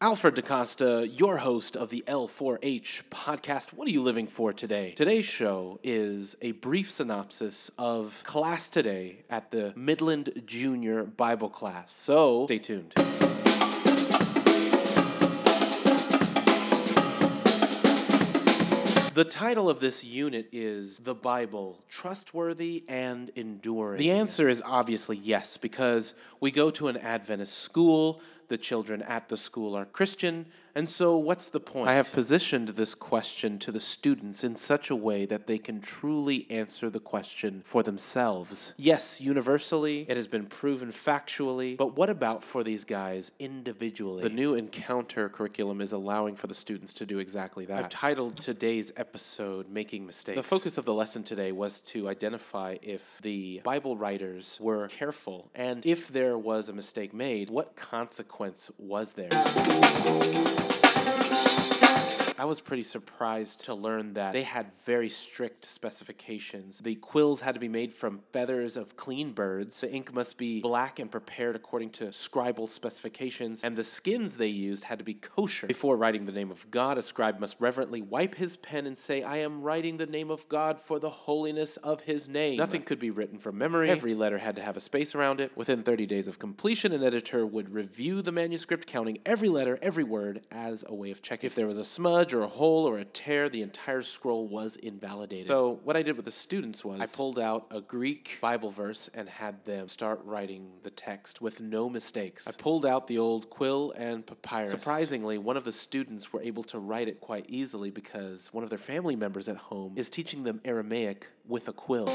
Alfred DaCosta, your host of the L4H podcast. What are you living for today? Today's show is a brief synopsis of class today at the Midland Junior Bible class. So stay tuned. The title of this unit is The Bible Trustworthy and Enduring. The answer is obviously yes, because we go to an Adventist school, the children at the school are Christian, and so what's the point? I have positioned this question to the students in such a way that they can truly answer the question for themselves. Yes, universally, it has been proven factually, but what about for these guys individually? The new Encounter curriculum is allowing for the students to do exactly that. I've titled today's episode Making Mistakes. The focus of the lesson today was to identify if the Bible writers were careful and if there was a mistake made, what consequence was there? I was pretty surprised to learn that they had very strict specifications. The quills had to be made from feathers of clean birds. The ink must be black and prepared according to scribal specifications, and the skins they used had to be kosher. Before writing the name of God, a scribe must reverently wipe his pen and say, I am writing the name of God for the holiness of his name. Nothing could be written from memory. Every letter had to have a space around it. Within 30 days of completion, an editor would review the manuscript, counting every letter, every word as a way of checking. If there was a smudge, smudge or a hole or a tear, the entire scroll was invalidated. So, what I did with the students was I pulled out a Greek Bible verse and had them start writing the text with no mistakes. I pulled out the old quill and papyrus. Surprisingly, one of the students were able to write it quite easily because one of their family members at home is teaching them Aramaic with a quill.